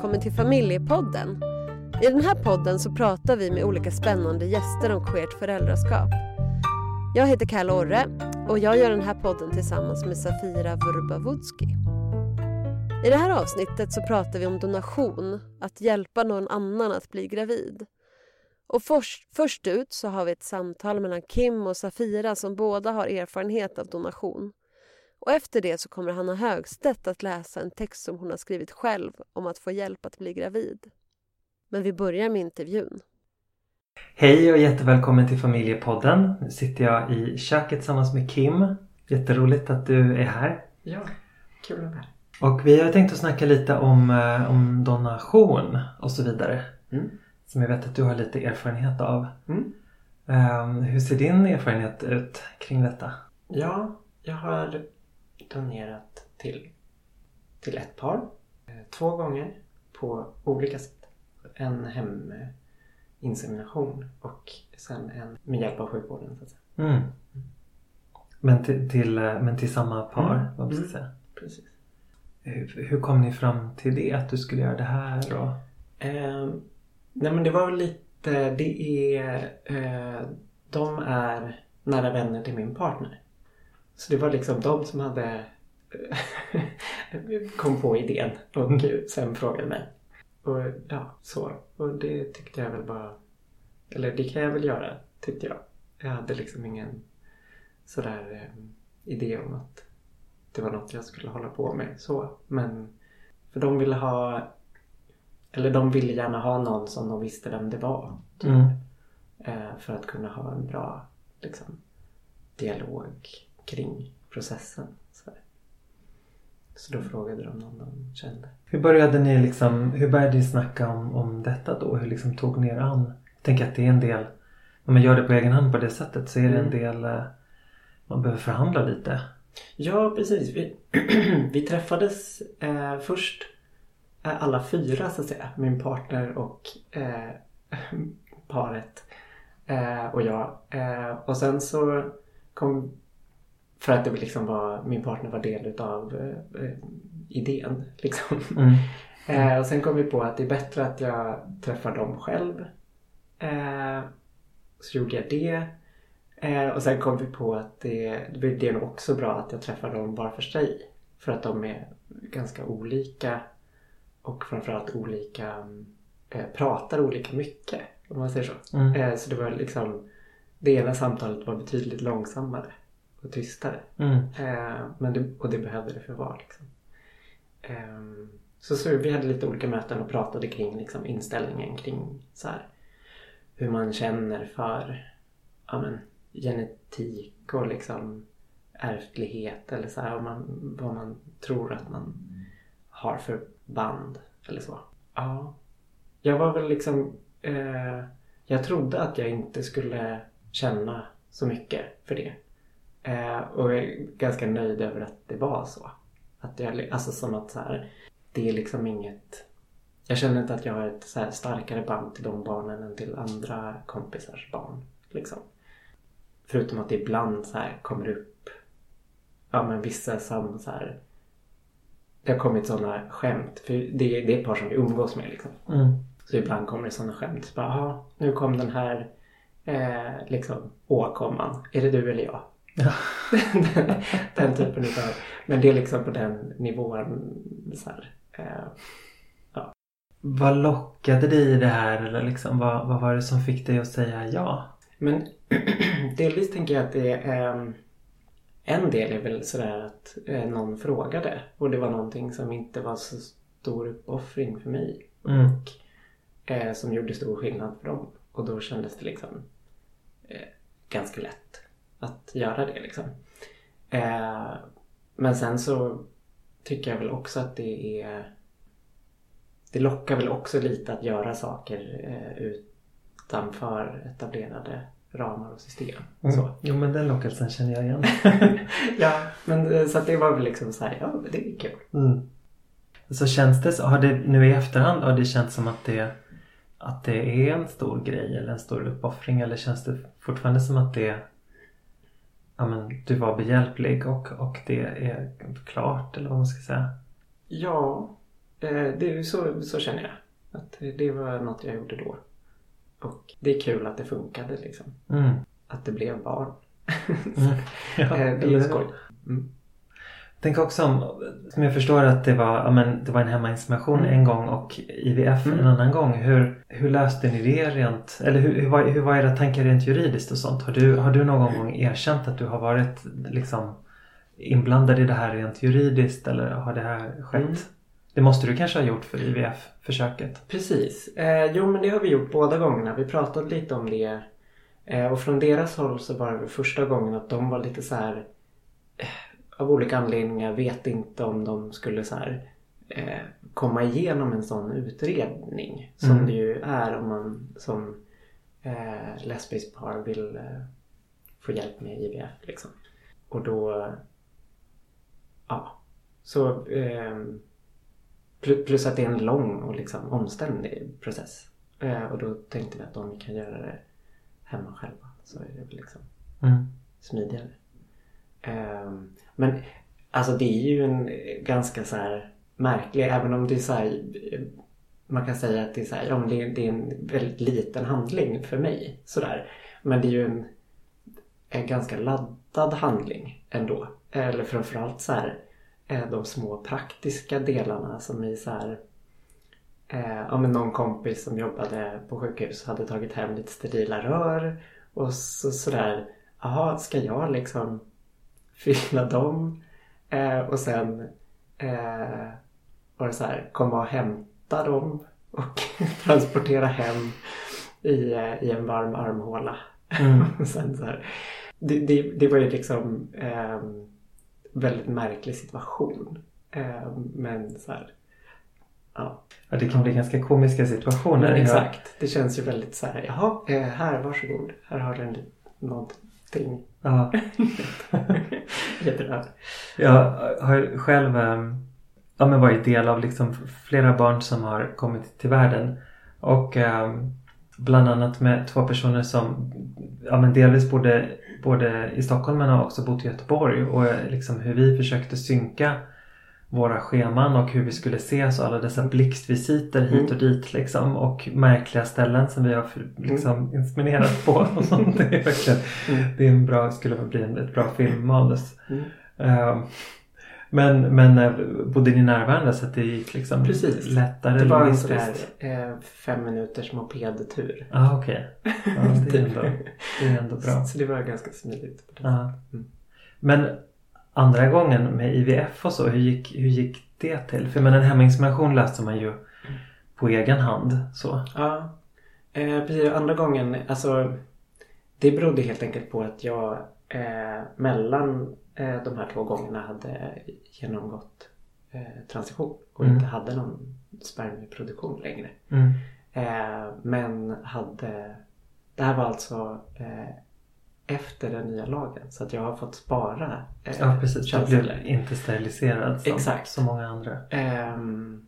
Välkommen till Familjepodden. I den här podden så pratar vi med olika spännande gäster om queert föräldraskap. Jag heter Kalle Orre och jag gör den här podden tillsammans med Safira Vurbavudski. I det här avsnittet så pratar vi om donation, att hjälpa någon annan att bli gravid. Och först, först ut så har vi ett samtal mellan Kim och Safira som båda har erfarenhet av donation. Och efter det så kommer Hanna Högstedt att läsa en text som hon har skrivit själv om att få hjälp att bli gravid. Men vi börjar med intervjun. Hej och jättevälkommen till Familjepodden. Nu sitter jag i köket tillsammans med Kim. Jätteroligt att du är här. Ja, kul att vara här. Och vi har tänkt att snacka lite om, eh, om donation och så vidare. Mm. Som jag vet att du har lite erfarenhet av. Mm. Um, hur ser din erfarenhet ut kring detta? Ja, jag har donerat till, till ett par. eh, Två gånger på olika sätt. En heminsemination och sen en med hjälp av sjukvården. Så att säga. Mm. Men, till, till, eh, men till samma par, Mm. vad man ska Mm. säga. Precis. Hur, hur kom ni fram till det? Att du skulle göra det här? Och... Eh, nej men det var väl lite, det är, eh, de är nära vänner till min partner. Så det var liksom de som hade kom på idén och sen frågade mig. Och ja, så. Och det tyckte jag väl bara, eller det kan jag väl göra, tyckte jag. Jag hade liksom ingen sådär eh, idé om att det var något jag skulle hålla på med så. Men för de ville ha eller de ville gärna ha någon som de visste vem det var. Typ. Mm. Eh, för att kunna ha en bra liksom, dialog kring processen. Så, så då frågade de någon de kände. Hur började ni liksom, hur började ni snacka om, om detta då? Hur liksom tog ni er an? Jag tänker att det är en del, när man gör det på egen hand på det sättet så är det en Mm. del, eh, man behöver förhandla lite. Ja, precis. Vi, vi träffades eh, först eh, alla fyra så att säga. Min partner och eh, paret eh, och jag. Eh, och sen så kom, för att det liksom var, min partner var del utav eh, eh, idén liksom. Mm. Eh, och sen kom vi på att det är bättre att jag träffar dem själv. Eh, så gjorde jag det. Eh, och sen kom vi på att det, det är nog också bra att jag träffar dem var för sig. För att de är ganska olika. Och framförallt olika, eh, pratar olika mycket. Om man säger så. Mm. Så det var liksom, det ena samtalet var betydligt långsammare och tystare. Mm. Eh, men det, och det behövde det för att vara. Liksom. Ehm, så, så vi hade lite olika möten och pratade kring liksom, inställningen kring så här, hur man känner för ja, men, genetik och liksom, ärftlighet eller så här, vad, man, vad man tror att man har för band eller så. Ja, jag var väl liksom eh, jag trodde att jag inte skulle känna så mycket för det. Eh, och jag är ganska nöjd över att det var så. Att jag, alltså som att så här, det är liksom inget... Jag känner inte att jag har ett så starkare band till de barnen än till andra kompisars barn. Liksom. Förutom att det ibland så här kommer upp ja, men vissa som så här... Det har kommit sådana skämt. För det är, det är ett par som vi umgås med liksom. Mm. Så ibland kommer det sådana skämt. Så bara, "Jaha, nu kom den här eh, liksom, åkomman. Är det du eller jag? Ja. den, den typen utav... Men det är liksom på den nivån. Så här, eh, Vad lockade dig i det här? Eller liksom, vad, vad var det som fick dig att säga ja? Men delvis tänker jag att det är... ehm, en del är väl sådär att eh, någon frågade. Och det var någonting som inte var så stor uppoffring för mig. Mm. Och eh, som gjorde stor skillnad för dem. Och då kändes det liksom eh, ganska lätt att göra det liksom. Eh, men sen så tycker jag väl också att det är det lockar väl också lite att göra saker eh, utanför etablerade ramar och system. Mm. Så. Jo men den lockelsen känner jag igen. ja, men eh, så att det var väl liksom så här, ja det är kul. Mm. Så känns det, har det nu i efterhand, har det känts som att det, att det är en stor grej eller en stor uppoffring eller känns det fortfarande som att det ja, men, du var behjälplig och, och det är klart eller vad man ska säga? Ja, eh, det, så, så känner jag. Att det var något jag gjorde då. Och det är kul att det funkade liksom. Mm. Att det blev barn. Mm. Ja, Eh, det är skoj. Mm. Tänk också om, som jag förstår att det var, ja, men, det var en hemmainsemination Mm. en gång och IVF en Mm. annan gång. Hur, hur löste ni det rent, eller hur, hur, var, hur var era tankar rent juridiskt och sånt? Har du, har du någon gång erkänt att du har varit liksom inblandad i det här rent juridiskt eller har det här skett? Mm. Det måste du kanske ha gjort för IVF-försöket? Precis. Eh, jo men det har vi gjort båda gångerna. Vi pratade lite om det. Eh, och från deras håll så var det första gången att de var lite så här eh, av olika anledningar vet inte om de skulle så här eh, komma igenom en sån utredning. Som Mm. det ju är om man som eh, lesbiskt par vill eh, få hjälp med IVF liksom. Och då ja, så Pl- Plus att det är en lång och liksom omständig process. Eh, och då tänkte vi att om vi kan göra det hemma själva så är det väl liksom Mm. smidigare. Men alltså det är ju en ganska så här märklig, även om det är så här, man kan säga att det är så här, ja men det är, det är en väldigt liten handling för mig. Sådär. Men det är ju en, en ganska laddad handling ändå. Eller framförallt så här eh, de små praktiska delarna som i så här eh, ja, men någon kompis som jobbade på sjukhus hade tagit hem lite sterila rör och så, sådär jaha ska jag liksom fylla dem eh, och sen eh, var det så här komma och hämta dem och transportera hem i, eh, i en varm armhåla. Mm. Och sen så här, det, det, det var ju liksom eh, väldigt märklig situation. Eh, men så här, ja. Ja, det kan bli ganska komiska situationer. Men exakt. Det känns ju väldigt så här, jaha, eh, här varsågod. Här har du en, någonting. Ja. Jättebra. Jag har själv ehm, ja, men varit del av liksom flera barn som har kommit till världen. Och ehm, bland annat med två personer som ja, men delvis bodde både i Stockholm men har också bott i Göteborg. Och eh, liksom hur vi försökte synka våra scheman och hur vi skulle ses och alla dessa blixtvisiter hit Mm. och dit liksom. Och märkliga ställen som vi har för- liksom inseminerat på. Och sånt. Det är verkligen Mm. det är en bra, skulle bli en, ett bra filmmanus. Mm. Eh, Men, men eh, bodde ni närvarande så att det gick liksom Precis. lättare Det var en sån där eh, fem minuters mopedtur. Ah, okej. Ja, det, är ändå, det är ändå bra. Så det var ganska smidigt. På det. Ja. Mm. Men andra gången med IVF och så, hur gick, hur gick det till? För men en heminsemination löste man ju på egen hand. Så. Ja, eh, precis. Andra gången, alltså det berodde helt enkelt på att jag eh, mellan eh, de här två gångerna hade genomgått eh, transition och Mm. inte hade någon spermieproduktion längre. Mm. Eh, men hade, det här var alltså eh, efter den nya lagen så att jag har fått spara eh, Ja precis, du blev inte steriliserad som Exakt. så många andra. Ehm,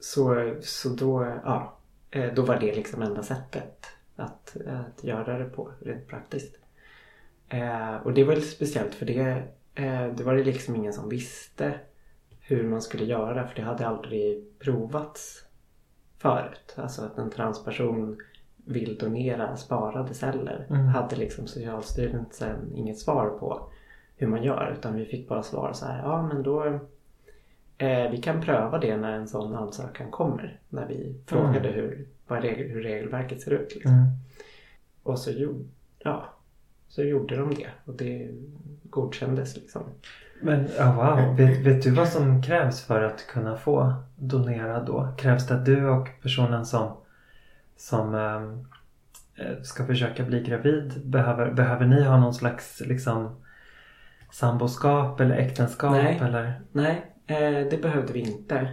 så, så då, ja, eh, då var det liksom enda sättet att, att göra det på rent praktiskt. Eh, och det var lite speciellt för det, eh, det var det liksom ingen som visste hur man skulle göra för det hade aldrig provats förut. Alltså att en transperson vill donera sparade celler Mm. hade liksom Socialstyrelsen inget svar på hur man gör utan vi fick bara svar så här, ja men då eh, vi kan pröva det när en sån ansökan kommer. När vi frågade hur, vad regel, hur regelverket ser ut. Liksom. Mm. Och så, gjorde, ja, så gjorde de det och det godkändes liksom. Men ja, wow, vet, vet du vad som krävs för att kunna få donera då? Krävs det att du och personen som, som ehm, eh, ska försöka bli gravid, behöver, behöver ni ha någon slags liksom samboskap eller äktenskap? Nej. Eller? Nej, eh, det behövde vi inte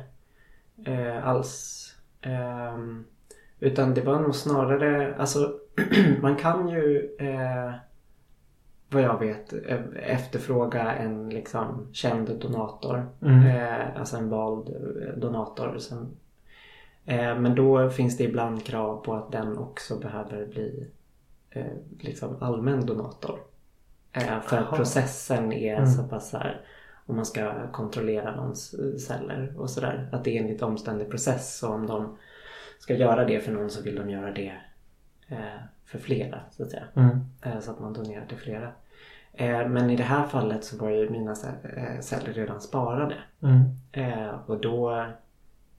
eh, alls. Ehm, utan det var nog snarare, alltså man kan ju eh, vad jag vet efterfråga en liksom känd donator. Mm. Eh, alltså en vald eh, donator. Som, eh, men då finns det ibland krav på att den också behöver bli eh, liksom allmän donator. Eh, för Jaha. processen är Mm. så pass så här, om man ska kontrollera någons eh, celler och sådär. Att det är en lite omständig process och om de ska göra det för någon så vill de göra det eh, för flera så att säga. Mm. Eh, så att man donerar till flera. Eh, men i det här fallet så var ju mina ce- eh, celler redan sparade. Mm. Eh, och då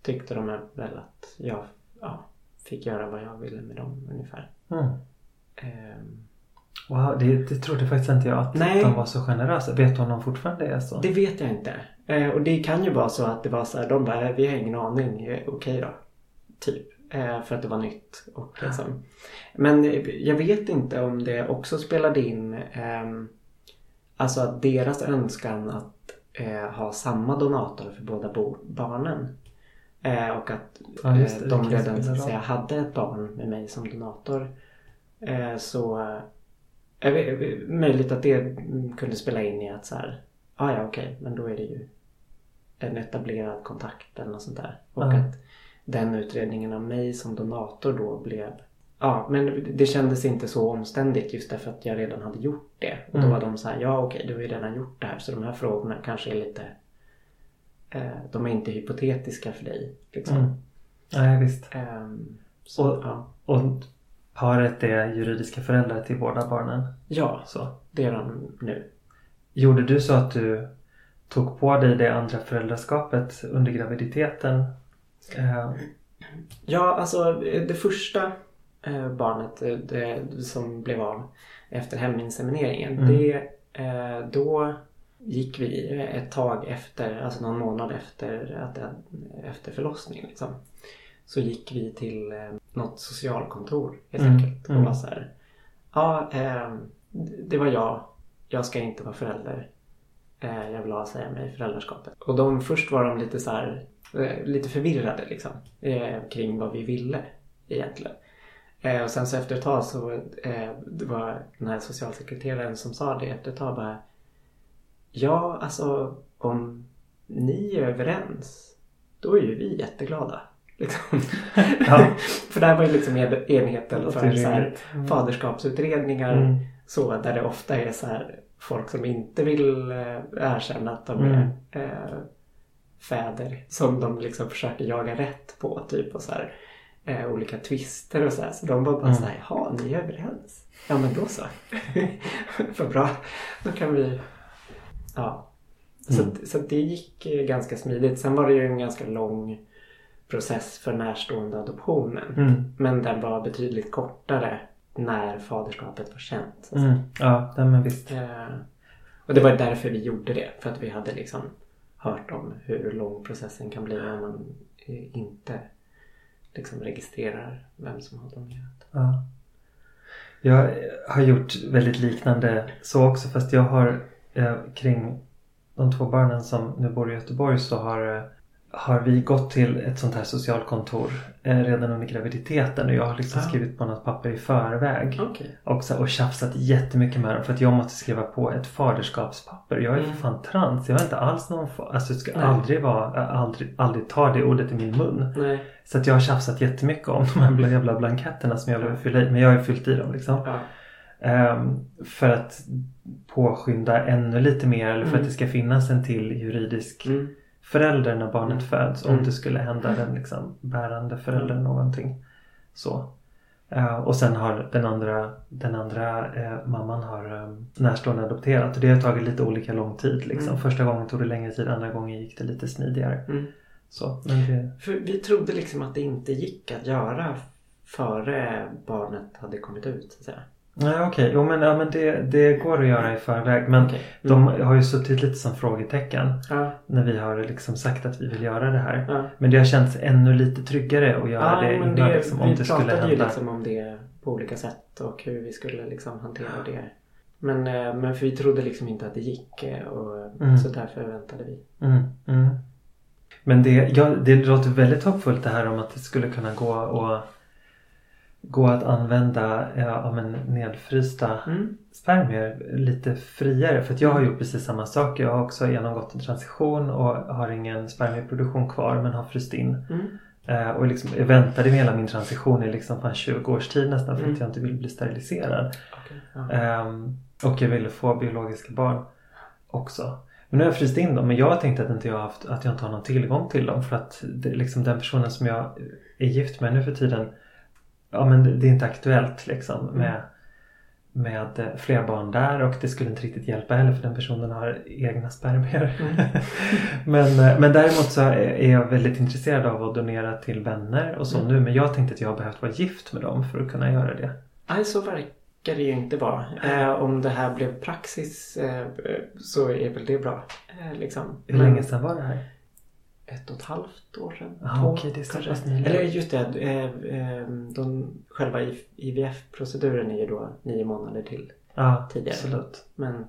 tyckte de väl att jag ja, fick göra vad jag ville med dem ungefär. Mm. Ehm, Wow, det, det trodde faktiskt inte jag att Nej. de var så generösa. Vet du om de fortfarande är så? Det vet jag inte. Eh, och det kan ju vara så att det var så här, de bara, vi har ingen aning, Eh, okej då. Typ. Eh, för att det var nytt. Och liksom. Men eh, jag vet inte om det också spelade in ehm, Alltså att deras önskan att eh, ha samma donator för båda barnen. Eh, och att Ja, det, eh, de det kan redan så att säga, hade ett barn med mig som donator. Eh, så eh, jag vet- möjligt att det mm, kunde spela in i att så här, ah, ja okej, men då är det ju en etablerad kontakt eller något sånt där. Och Ja. att den utredningen av mig som donator då blev Ja, men det kändes inte så omständigt just därför att jag redan hade gjort det. Och då Mm. var de så här, ja okej, du har ju redan gjort det här. Så de här frågorna kanske är lite... Eh, de är inte hypotetiska för dig. Liksom. Mm. Nej, visst. Ehm, så, Och- ja. Och paret är juridiska föräldrar till båda barnen. ja, Så. det är de nu. Gjorde du så att du tog på dig det andra föräldraskapet under graviditeten? Eh, Ja, alltså det första eh, barnet eh, det, som blev av efter heminsemineringen. Mm. Det, då gick vi ett tag efter, alltså någon månad efter, att, efter förlossningen. Liksom, så gick vi till eh, något socialkontor helt Mm, enkelt. Och mm. var så här, ja, eh, det var jag. Jag ska inte vara förälder. Eh, jag vill ha säga mig föräldraskapet. Och de, först var de lite så här, eh, lite förvirrade liksom. Eh, kring vad vi ville egentligen. Och sen så efter ett tag så det var den här socialsekreteraren som sa det efter ett tag bara Ja, alltså om ni är överens då är ju vi jätteglada. Liksom. Ja. för det här var ju liksom en- enheten för så här. Mm. faderskapsutredningar Mm. så där det ofta är så här folk som inte vill eh, erkänna att de Mm. är eh, fäder som de liksom försöker jaga rätt på typ och så här eh, olika twister och så här. Så de var bara Mm. så här, jaha ni är överens? Ja men då så. Vad bra. Då kan vi Ja. Så, Mm. så det gick eh, ganska smidigt. Sen var det ju en ganska lång process för närstående adoptionen. Mm. Men den var betydligt kortare när faderskapet var känt. Så. Mm. Ja, nej, men visst. Eh, och det var därför vi gjorde det. För att vi hade liksom hört om hur lång processen kan bli om man eh, inte liksom registrerar vem som har donerat. Ja. Jag har gjort väldigt liknande så också fast jag har eh, kring de två barnen som nu bor i Göteborg så har, eh, har vi gått till ett sånt här socialkontor eh, redan under graviditeten och jag har liksom Ah. skrivit på något papper i förväg Okej. och, så, och tjafsat jättemycket med dem för att jag måste skriva på ett faderskapspapper. Jag är Mm. fan trans. Jag har inte alls någon Alltså jag ska Nej. aldrig vara, jag aldrig, aldrig ta det ordet i min mun. Nej. Så att jag har tjafsat jättemycket om de här jävla blanketterna som jag vill fylla i. Men jag har ju fyllt i dem liksom. Ja. Ehm, för att påskynda ännu lite mer eller för Mm. att det ska finnas en till juridisk Mm. förälder när barnet Mm. föds. Om Mm. det skulle hända den liksom bärande föräldern någonting. Så. Eh, och sen har den andra, den andra eh, mamman har eh, närstående adopterat och det har tagit lite olika lång tid. Liksom. Mm. Första gången tog det längre tid, andra gången gick det lite smidigare. Mm. Så, det, För vi trodde liksom att det inte gick att göra före barnet hade kommit ut. Så att säga. Nej okej, jo men, ja, men det, det går att göra i förväg. Men de Mm. har ju suttit lite som frågetecken Ja. när vi har liksom sagt att vi vill göra det här. Ja. Men det har känts ännu lite tryggare att göra det innan det, liksom, om vi det skulle pratade ju hända. liksom om det på olika sätt och hur vi skulle liksom hantera det. Men, eh, men för vi trodde liksom inte att det gick eh, och Mm. så därför väntade vi. Mm, mm. Men det, ja, det låter väldigt hoppfullt det här om att det skulle kunna gå och gå att använda ja, ja, men nedfrysta Mm. spermier lite friare. För jag har gjort precis samma sak. Jag har också genomgått en transition och har ingen spermieproduktion kvar men har fryst in. Mm. Eh, och liksom, jag väntade med hela min transition i liksom fan 20 års tid nästan för Mm. att jag inte ville bli steriliserad. Ja. Ehm, och jag ville få biologiska barn också. Men nu har jag fryst in dem men jag har tänkt att, inte jag, haft, att jag inte har någon tillgång till dem för att det, liksom den personen som jag är gift med nu för tiden Ja men det, är inte aktuellt liksom med, med eh, fler barn där och det skulle inte riktigt hjälpa heller för den personen har egna spermier. men, eh, men däremot så är jag väldigt intresserad av att donera till vänner och så Mm. nu men jag tänkte att jag har behövt vara gift med dem för att kunna göra det. Nej, så verkar det ju inte vara. Eh, om det här blev praxis eh, så är väl det bra. Eh, liksom. Hur länge sedan var det här? Ett och ett halvt år sedan. Ah, två, okej, det är kanske. nyligen. Eller just det, eh, eh, de, själva IVF-proceduren är ju då nio månader till. Ja, Tidigare. absolut. Men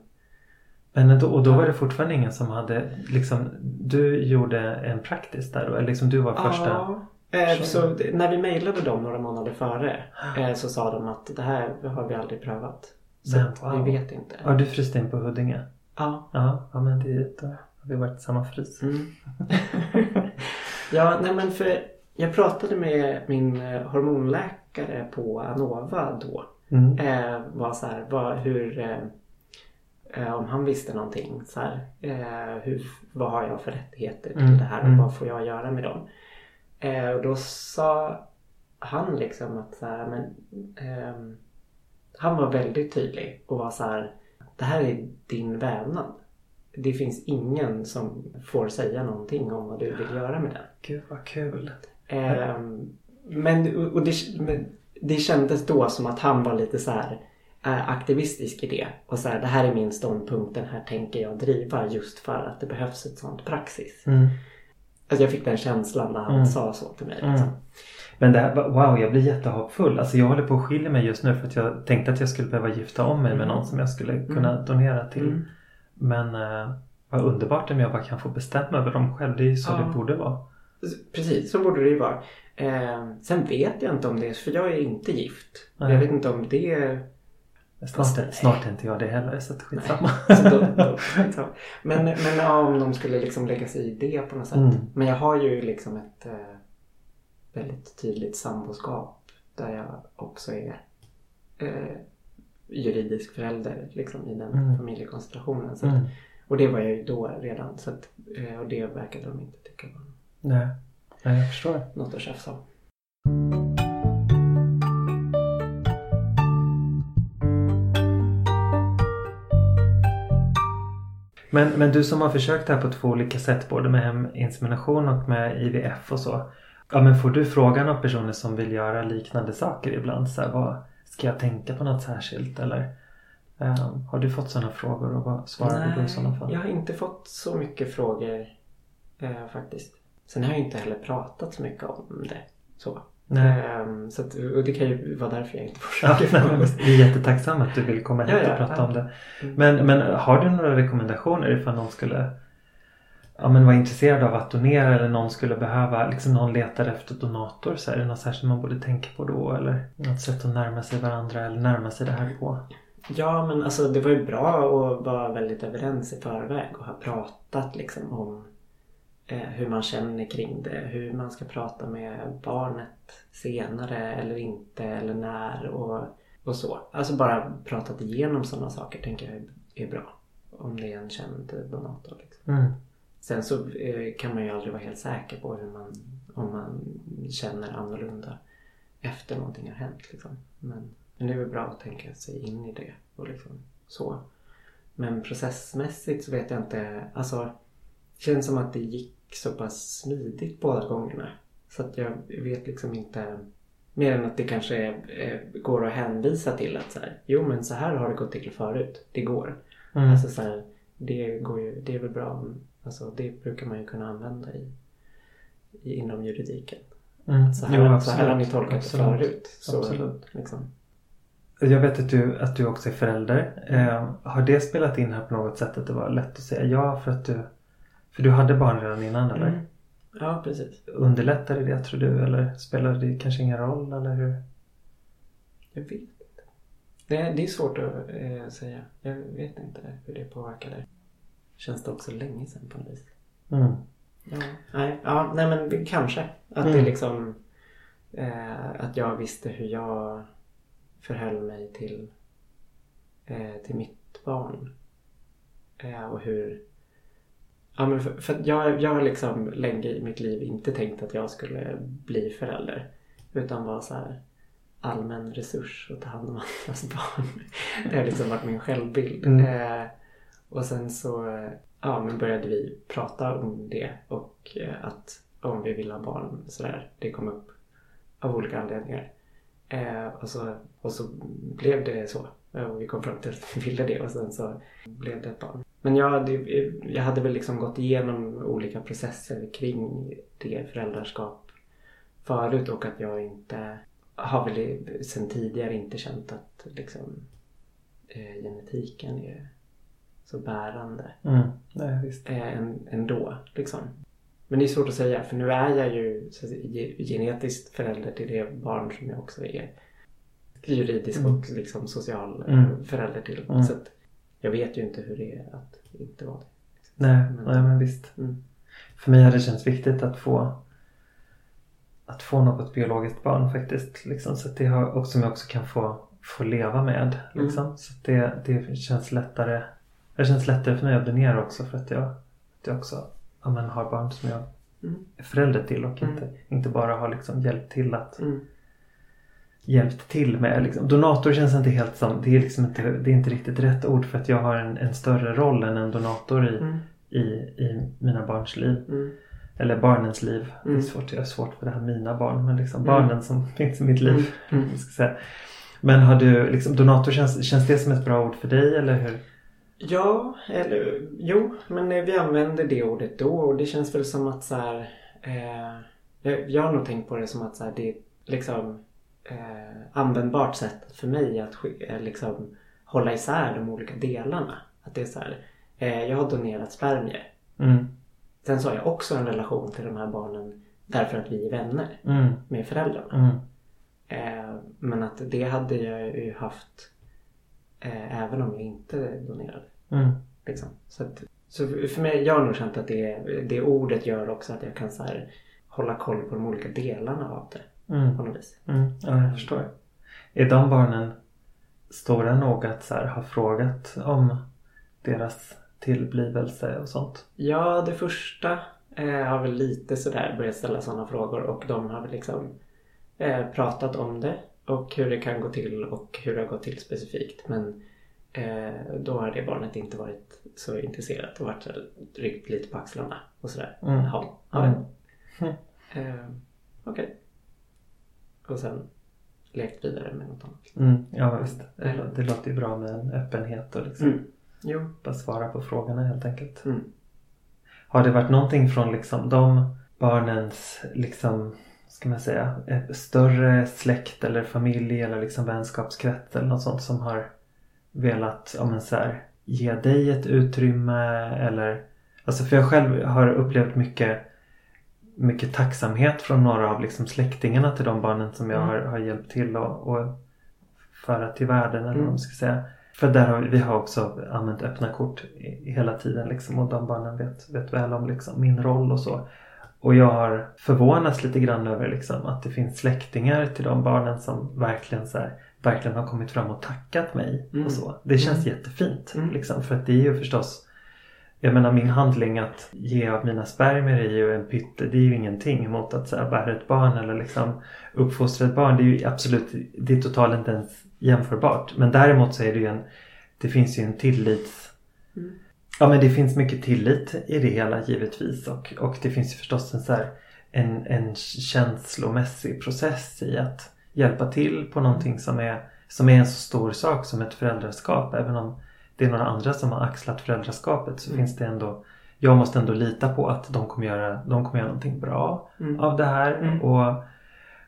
Men ändå, och då var det fortfarande ingen som hade liksom Du gjorde en praktisk där då? Eller liksom du var första? Ja, eh, Så- när vi mejlade dem några månader före så sa de att det här har vi aldrig prövat. Så Men wow. vi vet inte. Ja, du fryste in på Huddinge? Ja. Ja, ja men det, då har vi varit i samma frys. Mm. ja, nej men för jag pratade med min eh, hormonläkare på Anova då. Mm. Eh, var så här, vad, hur, eh, eh, om han visste någonting. Så här, eh, hur, vad har jag för rättigheter till Mm, det här och mm. vad får jag göra med dem? Eh, och då sa han liksom att så här, men, ehm, han var väldigt tydlig och var så här, det här är din vävnad. Det finns ingen som får säga någonting om vad du vill göra med den. Gud vad kul. Ehm, men, och det, men det kändes då som att han var lite så här eh, aktivistisk i det. Och så här, det här är min ståndpunkt, den här tänker jag driva just för att det behövs ett sånt praxis. Mm. Alltså jag fick den känslan när han Mm. sa så till mig. Mm. Liksom. Men det här, wow, jag blir jättehoppfull. Alltså jag håller på att skilja mig just nu för att jag tänkte att jag skulle behöva gifta om mig med Mm. någon som jag skulle kunna donera till. Men eh, vad underbart om jag bara kan få bestämma över dem själv. Det är ju så Ja. det borde vara. Precis, så borde det ju vara. Ehm, sen vet jag inte om det för jag är inte gift. Nej. Jag vet inte om det är Snart, är- snart är inte jag det heller så skitsamma. Så då, då, men, men ja, om de skulle liksom lägga sig i det på något sätt. Mm. Men jag har ju liksom ett eh, väldigt tydligt samboskap där jag också är eh, juridisk förälder liksom, i den Mm. familjekonstellationen. Så att, Mm. Och det var jag ju då redan. Så att, eh, och det verkade de inte tycka var Nej. Nej, jag förstår. något att tjafsa om. Men, men du som har försökt det här på två olika sätt både med heminsemination och med IVF och så. Ja men får du frågan av personer som vill göra liknande saker ibland? Så här, vad, ska jag tänka på något särskilt eller? ehm, har du fått sådana frågor och vad svarar du då i sådana fall? jag har inte fått så mycket frågor eh, faktiskt. Sen har jag inte heller pratat så mycket om det. Så. Ehm, så att, och det kan ju vara därför jag inte får Ja, frågor. vi är jättetacksamma att du vill komma hit Ja, ja, och prata om det. Mm. Men, men har du några rekommendationer ifall någon skulle ja, men vara intresserad av att donera eller någon skulle behöva, liksom någon letar efter donator. Så är det något särskilt man borde tänka på då eller något sätt att närma sig varandra eller närma sig det här på? Ja men alltså det var ju bra att vara väldigt överens i förväg och ha pratat liksom om eh, hur man känner kring det. Hur man ska prata med barnet senare eller inte eller när och, och så. Alltså bara pratat igenom sådana saker tänker jag är, är bra. Om det är en känd donator. Liksom. Mm. Sen så eh, kan man ju aldrig vara helt säker på hur man, om man känner annorlunda efter någonting har hänt. Liksom. Men, men det är väl bra att tänka sig in i det. Och liksom så. Men processmässigt så vet jag inte. Alltså, det känns som att det gick så pass smidigt båda gångerna. Så att jag vet liksom inte. Mer än att det kanske är, eh, går att hänvisa till att så här, jo men så här har det gått till förut. Det går. Mm. Alltså så här, det, går ju, det är väl bra. om- Alltså, det brukar man ju kunna använda i, i, inom juridiken. Mm. Så här, Jo, så här har ni tolkat Absolut. det förut. Så, Absolut. Liksom. Jag vet att du, att du också är förälder. Eh, har det spelat in här på något sätt att det var lätt att säga ja för att du För du hade barn redan innan eller? Mm. Ja, precis. Underlättade det tror du eller spelade det kanske ingen roll eller hur? Jag vet inte. Det, det är svårt att eh, säga. Jag vet inte hur det påverkade. Känns det också länge sedan på något vis. Mm. Ja, nej, ja, nej men det- kanske. Att det Mm. liksom eh, Att jag visste hur jag förhöll mig till eh, till mitt barn. Eh, och hur Ja, men för, för jag, jag har liksom länge i mitt liv inte tänkt att jag skulle bli förälder. Utan vara så här allmän resurs och ta hand om andras barn. Det har liksom varit min självbild. Mm. Och sen så eh, ja, men började vi prata om det och eh, att om vi vill ha barn sådär. Det kom upp av olika anledningar. Eh, och, så, och så blev det så. Eh, och vi kom fram till att vi ville det och sen så blev det ett barn. Men jag hade, jag hade väl liksom gått igenom olika processer kring det föräldraskap förut och att jag inte har väl sen tidigare inte känt att liksom eh, genetiken är så bärande Mm. Nej, visst. eh, än, ändå. Liksom. Men det är svårt att säga för nu är jag ju så genetiskt förälder till det barn som jag också är juridisk Mm. och liksom social Mm. förälder till. Mm. Så att jag vet ju inte hur det är att inte vara det. Nej, Men- nej men visst. Mm. För mig har det känts viktigt att få att få något biologiskt barn faktiskt. Liksom, så att det har, och som jag också kan få, få leva med. Liksom. Så att det, det känns lättare. Det känns lättare för mig att donera också för att jag, att jag också ja, men, har barn som jag Mm. är förälder till och Mm. inte, inte bara har liksom hjälpt till att Mm. hjälpt till med. Liksom. Donator känns inte helt som, det är, liksom inte, det är inte riktigt rätt ord för att jag har en, en större roll än en donator i, Mm. i, i mina barns liv. Mm. Eller barnens liv. Det är Mm. svårt, jag har svårt för det här mina barn. Men liksom Mm. barnen som finns i mitt liv. Mm. Mm. Ska säga. Men har du, liksom, donator känns, känns det som ett bra ord för dig eller hur? Ja, eller jo, men eh, vi använder det ordet då och det känns väl som att så här, eh, jag, har nog tänkt på det som att så här, det är liksom eh, användbart sätt för mig att eh, liksom hålla isär de olika delarna. Att det är så här, eh, jag har donerat spermier. Mm. Sen så har jag också en relation till de här barnen därför att vi är vänner Mm. med föräldrarna. Mm. Eh, men att det hade jag ju haft eh, även om jag inte donerade. Mm. Liksom. Så, att, så för mig, jag har nog känt att det, det ordet gör också att jag kan så här, hålla koll på de olika delarna av det Mm. på något vis. Mm. Ja, jag förstår. Är de barnen stora nog att så här, ha frågat om deras tillblivelse och sånt? Ja, det första eh, har väl lite sådär börjat ställa sådana frågor och de har väl liksom eh, pratat om det och hur det kan gå till och hur det har gått till specifikt. Men eh, då har det barnet inte varit så intresserat och varit ryckt lite på axlarna och sådär. Mm. Ja, Mm. Eh, Okej. Och sen lekt vidare med något annat. Mm. Ja visst. Det, lå- det låter ju bra med en öppenhet och liksom Mm. Bara svara på frågorna helt enkelt. Mm. Har det varit någonting från liksom de barnens liksom ska man säga större släkt eller familj eller liksom vänskapskrets eller något sånt som har velat ja, men så här, ge dig ett utrymme eller alltså för jag själv har upplevt mycket mycket tacksamhet från några av liksom släktingarna till de barnen som jag Mm. har, har hjälpt till och, och föra till världen eller vad Mm. man ska säga. För där har vi, har också använt öppna kort hela tiden liksom och de barnen vet, vet väl om liksom min roll och så. Och jag har förvånats lite grann över liksom att det finns släktingar till de barnen som verkligen så här, verkligen har kommit fram och tackat mig Mm. och så. Det känns Mm. jättefint Mm. liksom för att det är ju förstås jag menar min handling att ge av mina spermier är ju en pytte. Det är ju ingenting mot att så här, bära ett barn eller liksom uppfostra ett barn. Det är ju absolut, det är totalt inte ens jämförbart. Men däremot så är det ju en, det finns ju en tillits... Mm. Ja men det finns mycket tillit i det hela givetvis. Och, och det finns ju förstås en så här, en, en känslomässig process i att hjälpa till på någonting som är, som är en så stor sak som ett föräldraskap. Även om det är några andra som har axlat föräldraskapet så Mm. finns det ändå jag måste ändå lita på att de kommer göra, de kommer göra någonting bra Mm. av det här. Mm. Och,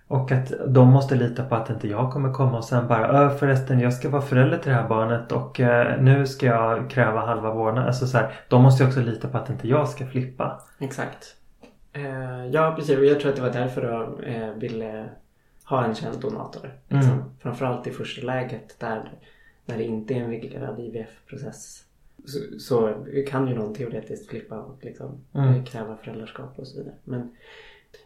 och att de måste lita på att inte jag kommer komma och sen bara "Ö, förresten jag ska vara förälder till det här barnet och eh, nu ska jag kräva halva vårdnad. Alltså så här, de måste ju också lita på att inte jag ska flippa. Exakt. Eh, ja, precis. Och jag tror att det var därför jag eh, ville ha en känd donator. Liksom. Mm. Framförallt i första läget där när det inte är en reglerad IVF-process. Så, så kan ju någon teoretiskt flippa och liksom, Mm. eh, kräva föräldraskap och så vidare. Men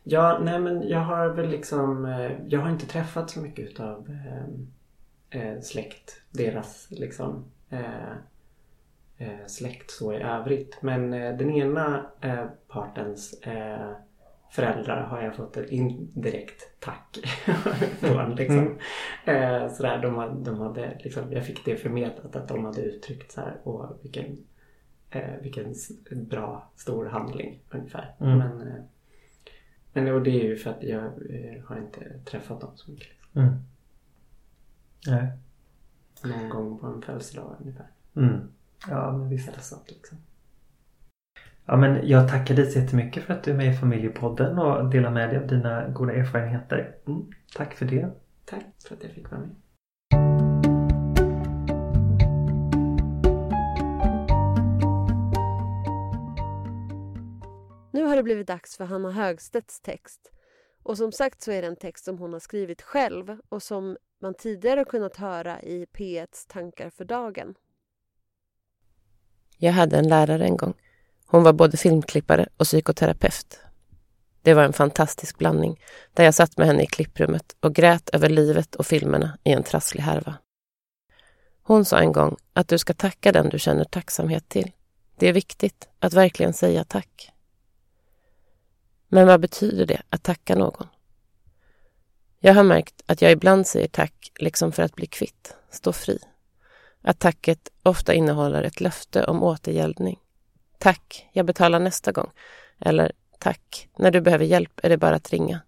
ja, nej men jag har väl liksom, eh, jag har inte träffat så mycket utav eh, eh, släkt, deras liksom eh, eh, släkt så i övrigt. Men eh, den ena eh, partens föräldrar har jag fått ett indirekt tack från. Liksom. Mm. Eh, sådär, de, hade, de hade, liksom, jag fick det förmedlat att de hade uttryckt så här, vilken, eh, vilken bra stor handling ungefär. Mm. Men, eh, men och det är ju för att jag eh, har inte träffat dem så mycket. Mm. Nej. Någon gång på en födelsedag ungefär. Mm. Ja, men visst. Eller så, liksom. Ja, men jag tackar dig så jättemycket för att du är med i Familjepodden och delar med dig av dina goda erfarenheter. Mm. Tack för det. Tack för att jag fick vara med. Har det blivit dags för Hanna Högstedts text. Och som sagt så är det en text som hon har skrivit själv och som man tidigare har kunnat höra i P1s Tankar för dagen. Jag hade en lärare en gång. Hon var både filmklippare och psykoterapeut. Det var en fantastisk blandning där jag satt med henne i klipprummet och grät över livet och filmerna i en trasslig härva. Hon sa en gång att du ska tacka den du känner tacksamhet till. Det är viktigt att verkligen säga tack. Men vad betyder det att tacka någon? Jag har märkt att jag ibland säger tack liksom för att bli kvitt, stå fri. Att tacket ofta innehåller ett löfte om återgäldning. Tack, jag betalar nästa gång. Eller tack, när du behöver hjälp är det bara att ringa.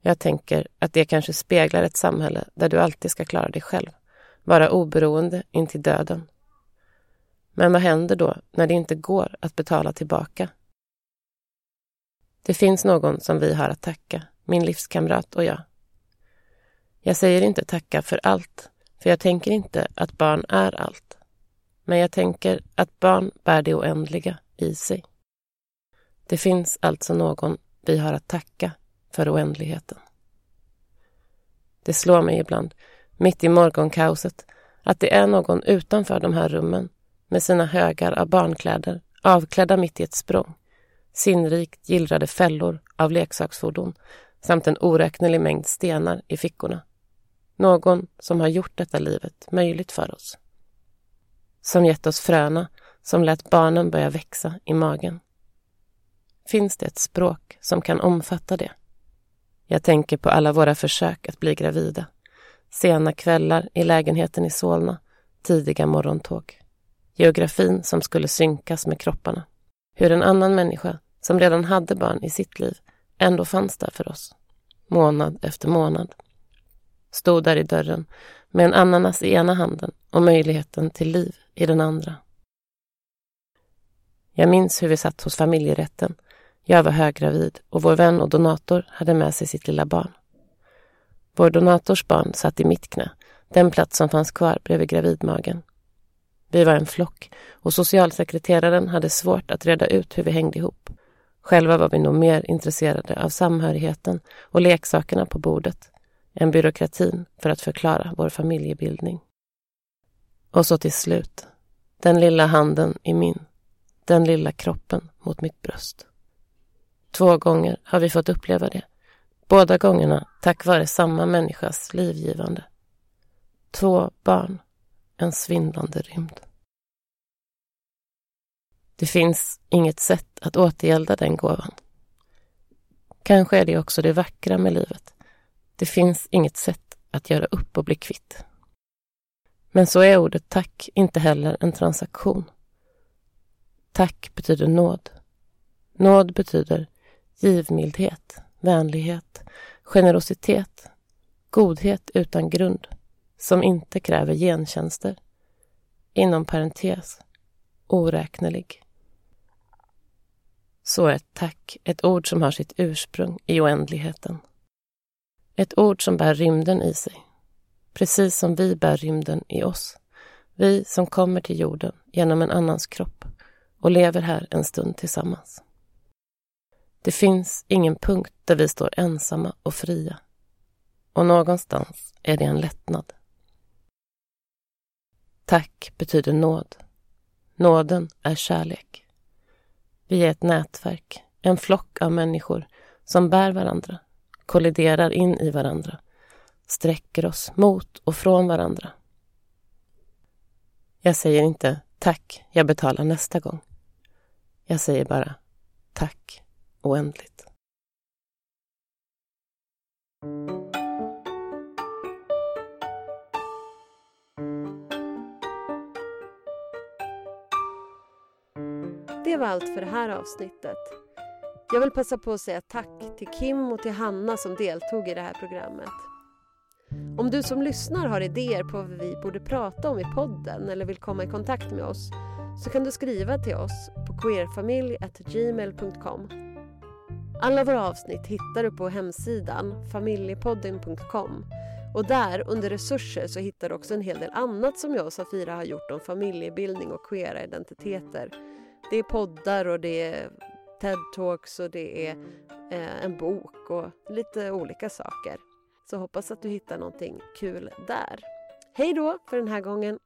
Jag tänker att det kanske speglar ett samhälle där du alltid ska klara dig själv. Vara oberoende intill döden. Men vad händer då när det inte går att betala tillbaka? Det finns någon som vi har att tacka, min livskamrat och jag. Jag säger inte tacka för allt, för jag tänker inte att barn är allt. Men jag tänker att barn bär det oändliga i sig. Det finns alltså någon vi har att tacka för oändligheten. Det slår mig ibland, mitt i morgonkaoset, att det är någon utanför de här rummen med sina högar av barnkläder, avklädda mitt i ett språng, sinnrikt gillrade fällor av leksaksfordon samt en oräknelig mängd stenar i fickorna. Någon som har gjort detta livet möjligt för oss. Som gett oss fröna, som lät barnen börja växa i magen. Finns det ett språk som kan omfatta det? Jag tänker på alla våra försök att bli gravida. Sena kvällar i lägenheten i Solna, tidiga morgontåg. Geografin som skulle synkas med kropparna. Hur en annan människa, som redan hade barn i sitt liv, ändå fanns där för oss. Månad efter månad. Stod där i dörren med en ananas i ena handen och möjligheten till liv i den andra. Jag minns hur vi satt hos familjerätten. Jag var höggravid och vår vän och donator hade med sig sitt lilla barn. Vår donators barn satt i mitt knä, den plats som fanns kvar bredvid gravidmagen. Vi var en flock och socialsekreteraren hade svårt att reda ut hur vi hängde ihop. Själva var vi nog mer intresserade av samhörigheten och leksakerna på bordet än byråkratin för att förklara vår familjebildning. Och så till slut, den lilla handen i min, den lilla kroppen mot mitt bröst. Två gånger har vi fått uppleva det. Båda gångerna tack vare samma människas livgivande. Två barn, en svindlande rymd. Det finns inget sätt att återgälda den gåvan. Kanske är det också det vackra med livet. Det finns inget sätt att göra upp och bli kvitt. Men så är ordet tack inte heller en transaktion. Tack betyder nåd. Nåd betyder givmildhet, vänlighet, generositet, godhet utan grund, som inte kräver gentjänster. Inom parentes, oräknelig. Så är ett tack ett ord som har sitt ursprung i oändligheten. Ett ord som bär rymden i sig, precis som vi bär rymden i oss. Vi som kommer till jorden genom en annans kropp och lever här en stund tillsammans. Det finns ingen punkt där vi står ensamma och fria. Och någonstans är det en lättnad. Tack betyder nåd. Nåden är kärlek. Vi är ett nätverk, en flock av människor som bär varandra, kolliderar in i varandra, sträcker oss mot och från varandra. Jag säger inte Tack, jag betalar nästa gång. Jag säger bara tack oändligt. Det var allt för det här avsnittet. Jag vill passa på att säga tack till Kim och till Hanna som deltog i det här programmet. Om du som lyssnar har idéer på vad vi borde prata om i podden eller vill komma i kontakt med oss så kan du skriva till oss på queerfamilj.gmail.com. Alla våra avsnitt hittar du på hemsidan familjepodden.com och där under resurser så hittar du också en hel del annat som jag och Safira har gjort om familjebildning och queera identiteter. Det är poddar och det är TED-talks och det är eh, en bok och lite olika saker. Så hoppas att du hittar någonting kul där. Hej då för den här gången!